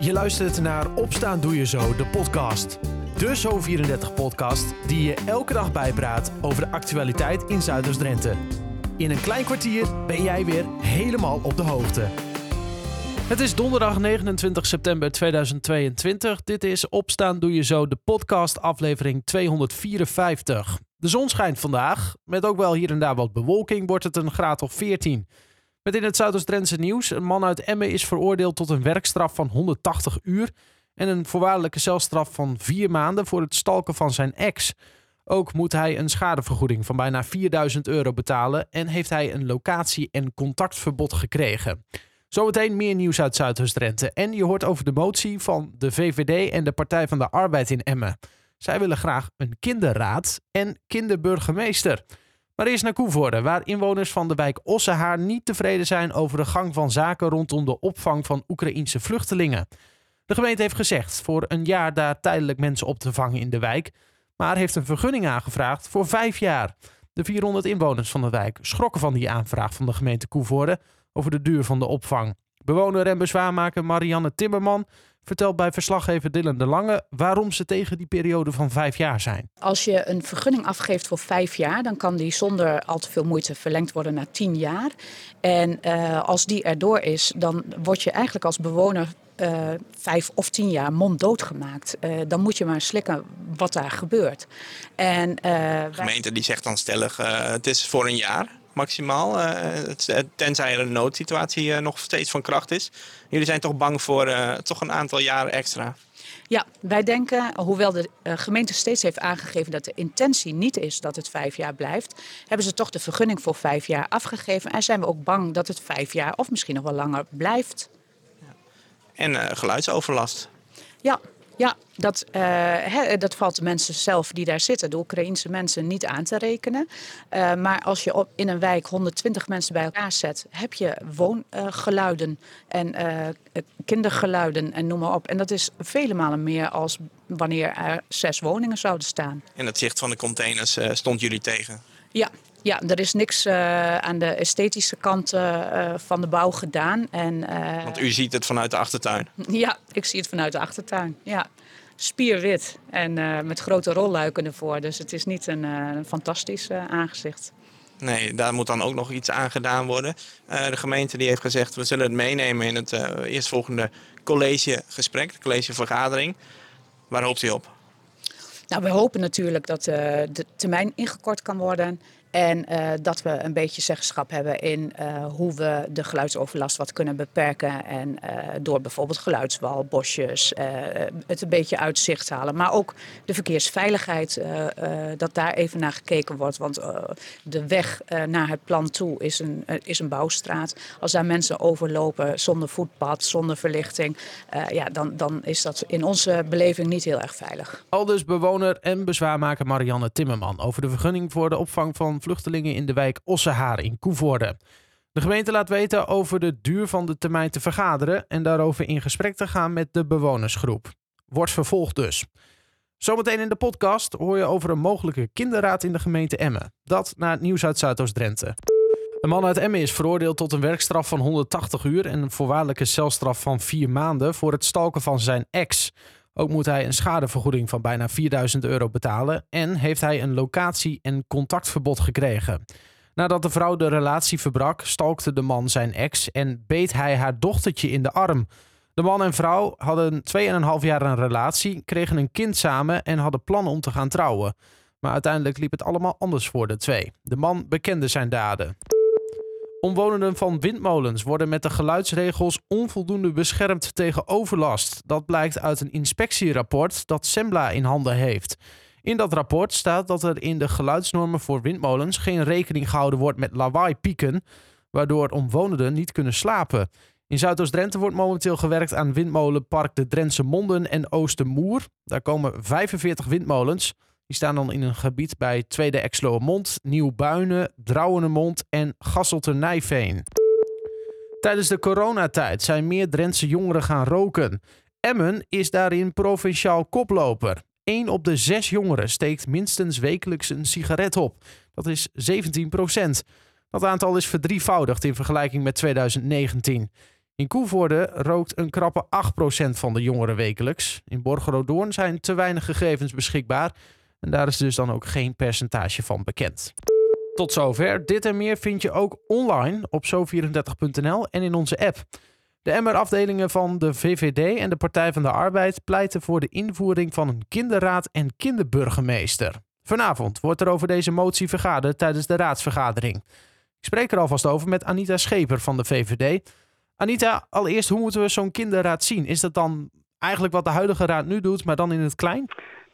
Je luistert naar Opstaan Doe Je Zo, de podcast. De Zo34-podcast die je elke dag bijpraat over de actualiteit in Zuiders-Drenthe. In een klein kwartier ben jij weer helemaal op de hoogte. Het is donderdag 29 september 2022. Dit is Opstaan Doe Je Zo, de podcast aflevering 254. De zon schijnt vandaag. Met ook wel hier en daar wat bewolking wordt het een graad of 14. Met in het Zuidoost-Drentse nieuws. Een man uit Emmen is veroordeeld tot een werkstraf van 180 uur. En een voorwaardelijke celstraf van vier maanden voor het stalken van zijn ex. Ook moet hij een schadevergoeding van bijna 4000 euro betalen. En heeft hij een locatie- en contactverbod gekregen. Zometeen meer nieuws uit Zuidoost-Drenthe. En je hoort over de motie van de VVD en de Partij van de Arbeid in Emmen. Zij willen graag een kinderraad en kinderburgemeester. Maar eerst naar Koevoorde, waar inwoners van de wijk Ossehaar niet tevreden zijn over de gang van zaken rondom de opvang van Oekraïense vluchtelingen. De gemeente heeft gezegd voor een jaar daar tijdelijk mensen op te vangen in de wijk, maar heeft een vergunning aangevraagd voor vijf jaar. De 400 inwoners van de wijk schrokken van die aanvraag van de gemeente Koevoorde over de duur van de opvang. Bewoner en bezwaarmaker Marianne Timmerman vertelt bij verslaggever Dylan de Lange waarom ze tegen die periode van vijf jaar zijn. Als je een vergunning afgeeft voor vijf jaar, dan kan die zonder al te veel moeite verlengd worden naar tien jaar. En uh, als die erdoor is, dan word je eigenlijk als bewoner uh, vijf of tien jaar monddood gemaakt. Uh, dan moet je maar slikken wat daar gebeurt. En, de gemeente die zegt dan stellig, het is voor een jaar maximaal. Uh, tenzij er een noodsituatie uh, nog steeds van kracht is. Jullie zijn toch bang voor uh, toch een aantal jaren extra? Ja, wij denken, hoewel de gemeente steeds heeft aangegeven dat de intentie niet is dat het vijf jaar blijft, hebben ze toch de vergunning voor vijf jaar afgegeven. En zijn we ook bang dat het vijf jaar of misschien nog wel langer blijft. En geluidsoverlast. Ja, ja, dat, uh, dat valt de mensen zelf die daar zitten, de Oekraïense mensen, niet aan te rekenen. Uh, maar als je op, in een wijk 120 mensen bij elkaar zet, heb je woongeluiden en uh, kindergeluiden en noem maar op. En dat is vele malen meer als wanneer er zes woningen zouden staan. En het zicht van de containers stond jullie tegen? Ja, ja, er is niks uh, aan de esthetische kant uh, van de bouw gedaan. En, uh, Want u ziet het vanuit de achtertuin? Ja, ik zie het vanuit de achtertuin. Ja. Spierwit en met grote rolluiken ervoor. Dus het is niet een, een fantastisch aangezicht. Nee, daar moet dan ook nog iets aan gedaan worden. de gemeente die heeft gezegd, we zullen het meenemen in het eerstvolgende collegegesprek, de collegevergadering. Waar hoopt u op? Nou, we hopen natuurlijk dat de termijn ingekort kan worden. En uh, dat we een beetje zeggenschap hebben in uh, hoe we de geluidsoverlast wat kunnen beperken. En uh, door bijvoorbeeld geluidswal, bosjes, het een beetje uit zicht halen. Maar ook de verkeersveiligheid, dat daar even naar gekeken wordt. Want de weg naar het plan toe is een, is een bouwstraat. Als daar mensen overlopen zonder voetpad, zonder verlichting, ja, dan, dan is dat in onze beleving niet heel erg veilig. Aldus bewoner en bezwaarmaker Marianne Timmerman over de vergunning voor de opvang van vluchtelingen in de wijk Ossehaar in Koevoorde. De gemeente laat weten over de duur van de termijn te vergaderen en daarover in gesprek te gaan met de bewonersgroep. Wordt vervolgd dus. Zometeen in de podcast hoor je over een mogelijke kinderraad in de gemeente Emmen. Dat naar het nieuws uit Zuidoost-Drenthe. Een man uit Emmen is veroordeeld tot een werkstraf van 180 uur en een voorwaardelijke celstraf van 4 maanden voor het stalken van zijn ex. Ook moet hij een schadevergoeding van bijna 4000 euro betalen en heeft hij een locatie- en contactverbod gekregen. Nadat de vrouw de relatie verbrak, stalkte de man zijn ex en beet hij haar dochtertje in de arm. De man en vrouw hadden 2,5 jaar een relatie, kregen een kind samen en hadden plannen om te gaan trouwen. Maar uiteindelijk liep het allemaal anders voor de twee. De man bekende zijn daden. Omwonenden van windmolens worden met de geluidsregels onvoldoende beschermd tegen overlast. Dat blijkt uit een inspectierapport dat Sembla in handen heeft. In dat rapport staat dat er in de geluidsnormen voor windmolens geen rekening gehouden wordt met lawaaipieken, waardoor omwonenden niet kunnen slapen. In Zuidoost-Drenthe wordt momenteel gewerkt aan windmolenpark de Drentse Monden en Oostermoer. Daar komen 45 windmolens. Die staan dan in een gebied bij Tweede Exloermond, Nieuw-Buinen, Drouwenemond en Gasselternijveen. Tijdens de coronatijd zijn meer Drentse jongeren gaan roken. Emmen is daarin provinciaal koploper. 1 op de 6 jongeren steekt minstens wekelijks een sigaret op. Dat is 17 procent. Dat aantal is verdrievoudigd in vergelijking met 2019. In Koevoorde rookt een krappe 8% van de jongeren wekelijks. In Borgeroodoorn zijn te weinig gegevens beschikbaar. En daar is dus dan ook geen percentage van bekend. Tot zover. Dit en meer vind je ook online op zo34.nl en in onze app. De Emmer-afdelingen van de VVD en de Partij van de Arbeid pleiten voor de invoering van een kinderraad en kinderburgemeester. Vanavond wordt er over deze motie vergaderd tijdens de raadsvergadering. Ik spreek er alvast over met Anita Scheper van de VVD. Anita, allereerst, hoe moeten we zo'n kinderraad zien? Is dat dan eigenlijk wat de huidige raad nu doet, maar dan in het klein?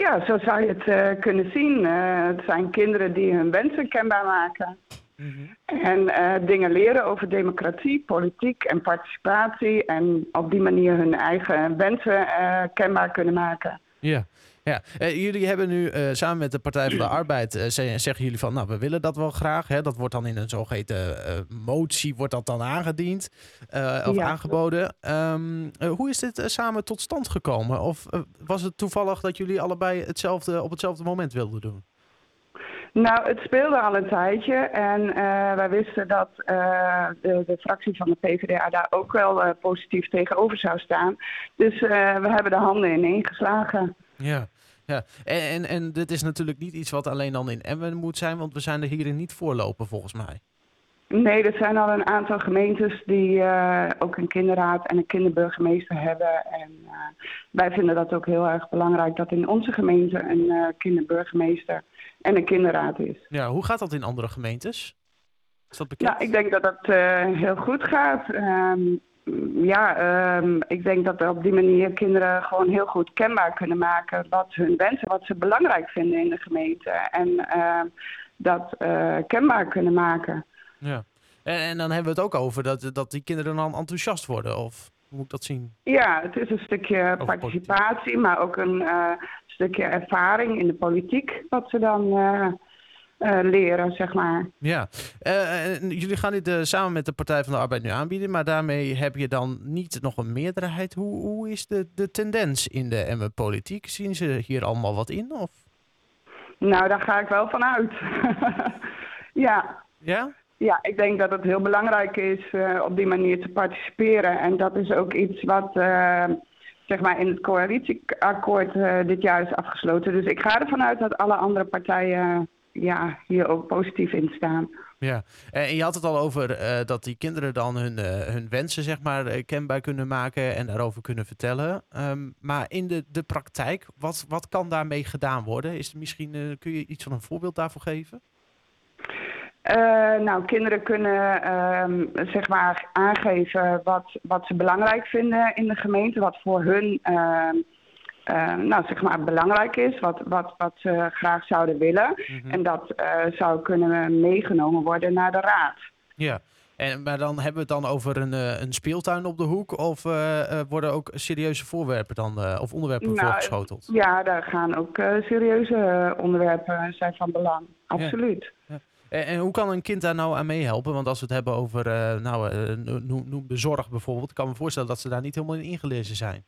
Ja, zo zou je het uh, kunnen zien. Uh, het zijn kinderen die hun wensen kenbaar maken. Mm -hmm. En uh, dingen leren over democratie, politiek en participatie. En op die manier hun eigen wensen kenbaar kunnen maken. Ja. Ja, uh, jullie hebben nu uh, samen met de Partij van de Arbeid uh, zeggen jullie van, nou, we willen dat wel graag. Hè? Dat wordt dan in een zogeheten motie wordt dat dan aangediend of ja. aangeboden. Um, hoe is dit samen tot stand gekomen? Of was het toevallig dat jullie allebei hetzelfde op hetzelfde moment wilden doen? Nou, het speelde al een tijdje en uh, wij wisten dat uh, de, de, fractie van de PvdA daar ook wel uh, positief tegenover zou staan. Dus we hebben de handen ineen geslagen. Ja, ja. En, en, en dit is natuurlijk niet iets wat alleen dan in Emmen moet zijn, want we zijn er hierin niet voorlopen volgens mij. Nee, er zijn al een aantal gemeentes die ook een kinderraad en een kinderburgemeester hebben. En wij vinden dat ook heel erg belangrijk dat in onze gemeente een kinderburgemeester en een kinderraad is. Ja, hoe gaat dat in andere gemeentes? Is dat bekend? Nou, ik denk dat dat heel goed gaat. Um, ja, um, ik denk dat op die manier kinderen gewoon heel goed kenbaar kunnen maken wat hun wensen, wat ze belangrijk vinden in de gemeente. En uh, dat uh, kenbaar kunnen maken. Ja, en, en, dan hebben we het ook over dat, dat die kinderen dan enthousiast worden, of hoe moet ik dat zien? Ja, het is een stukje participatie, politiek. maar ook een uh, stukje ervaring in de politiek, wat ze dan uh, leren, zeg maar. Ja, jullie gaan dit samen met de Partij van de Arbeid nu aanbieden, maar daarmee heb je dan niet nog een meerderheid. Hoe, hoe is de, de tendens in de Emmen politiek? Zien ze hier allemaal wat in? Of? Nou, daar ga ik wel van uit. ja. Ja? Ja, ik denk dat het heel belangrijk is op die manier te participeren. En dat is ook iets wat zeg maar in het coalitieakkoord dit jaar is afgesloten. Dus ik ga ervan uit dat alle andere partijen ja, hier ook positief in staan. Ja, en je had het al over uh, dat die kinderen dan hun, uh, hun wensen zeg maar uh, kenbaar kunnen maken en daarover kunnen vertellen. Um, maar in de, de praktijk, wat, wat kan daarmee gedaan worden? Is misschien, kun je iets van een voorbeeld daarvoor geven? Nou, kinderen kunnen um, zeg maar aangeven wat, wat ze belangrijk vinden in de gemeente, wat voor hun ehm, uh, nou, zeg maar belangrijk is, wat, wat, wat ze graag zouden willen. Mm -hmm. En dat uh, zou kunnen meegenomen worden naar de raad. Ja, en, maar dan hebben we het dan over een, uh, een speeltuin op de hoek of worden ook serieuze voorwerpen dan, of onderwerpen nou, voorgeschoteld? Ja, daar gaan ook serieuze onderwerpen zijn van belang, absoluut. Ja. Ja. En, en, hoe kan een kind daar nou aan meehelpen? Want als we het hebben over nou, noem, noem de zorg bijvoorbeeld, ik kan me voorstellen dat ze daar niet helemaal in ingelezen zijn.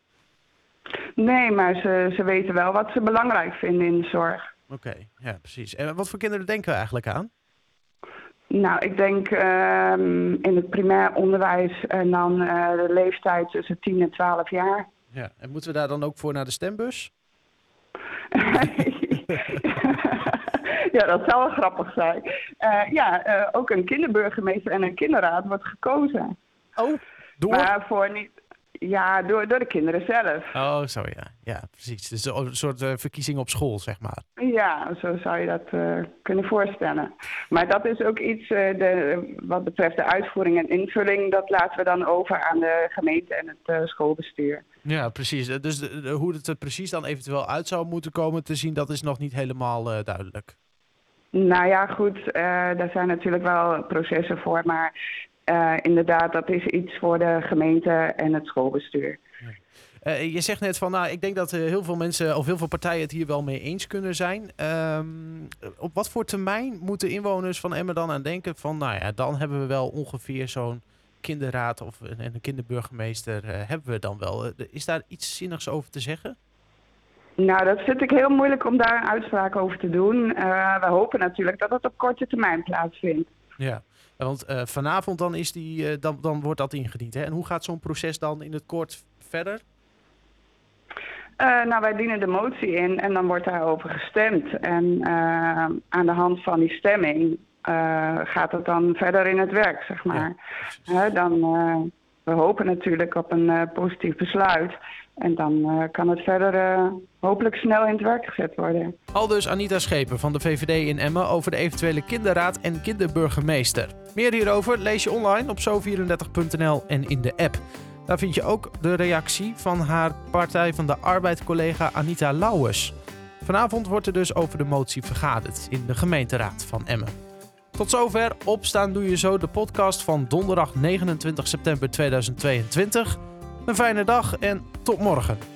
Nee, maar ze, ze weten wel wat ze belangrijk vinden in de zorg. Oké, okay, ja, precies. En wat voor kinderen denken we eigenlijk aan? Nou, ik denk um, in het primair onderwijs en dan uh, de leeftijd tussen 10 en 12 jaar. Ja, en moeten we daar dan ook voor naar de stembus? ja, dat zou wel grappig zijn. Uh, ja, uh, ook een kinderburgemeester en een kinderraad wordt gekozen. Oh, door? Maar voor niet, ja, door, door de kinderen zelf. Oh, zo ja. Ja, precies. Dus een soort uh, verkiezing op school, zeg maar. Ja, zo zou je dat uh, kunnen voorstellen. Maar dat is ook iets, uh, de, wat betreft de uitvoering en invulling, dat laten we dan over aan de gemeente en het schoolbestuur. Ja, precies. Dus de, de, hoe het er precies dan eventueel uit zou moeten komen te zien, dat is nog niet helemaal duidelijk. Nou ja, goed, daar zijn natuurlijk wel processen voor, maar uh, inderdaad, dat is iets voor de gemeente en het schoolbestuur. Uh, je zegt net van, nou, ik denk dat heel veel mensen of heel veel partijen het hier wel mee eens kunnen zijn. Um, op wat voor termijn moeten inwoners van Emmen dan aan denken van, nou ja, dan hebben we wel ongeveer zo'n kinderraad of een, een kinderburgemeester hebben we dan wel. is daar iets zinnigs over te zeggen? Nou, dat vind ik heel moeilijk om daar een uitspraak over te doen. we hopen natuurlijk dat het op korte termijn plaatsvindt. Ja, Want vanavond dan, is die, dan, dan wordt dat ingediend. Hè? En hoe gaat zo'n proces dan in het kort verder? nou, wij dienen de motie in en dan wordt daarover gestemd. En aan de hand van die stemming gaat het dan verder in het werk, zeg maar. dan, we hopen natuurlijk op een positief besluit. En dan uh, kan het verder uh, hopelijk snel in het werk gezet worden. Al dus Anita Schepen van de VVD in Emmen over de eventuele kinderraad en kinderburgemeester. Meer hierover lees je online op zo34.nl en in de app. Daar vind je ook de reactie van haar Partij van de Arbeid-collega Anita Lauwers. Vanavond wordt er dus over de motie vergaderd in de gemeenteraad van Emmen. Tot zover. Opstaan doe je zo de podcast van donderdag 29 september 2022. Een fijne dag en tot morgen.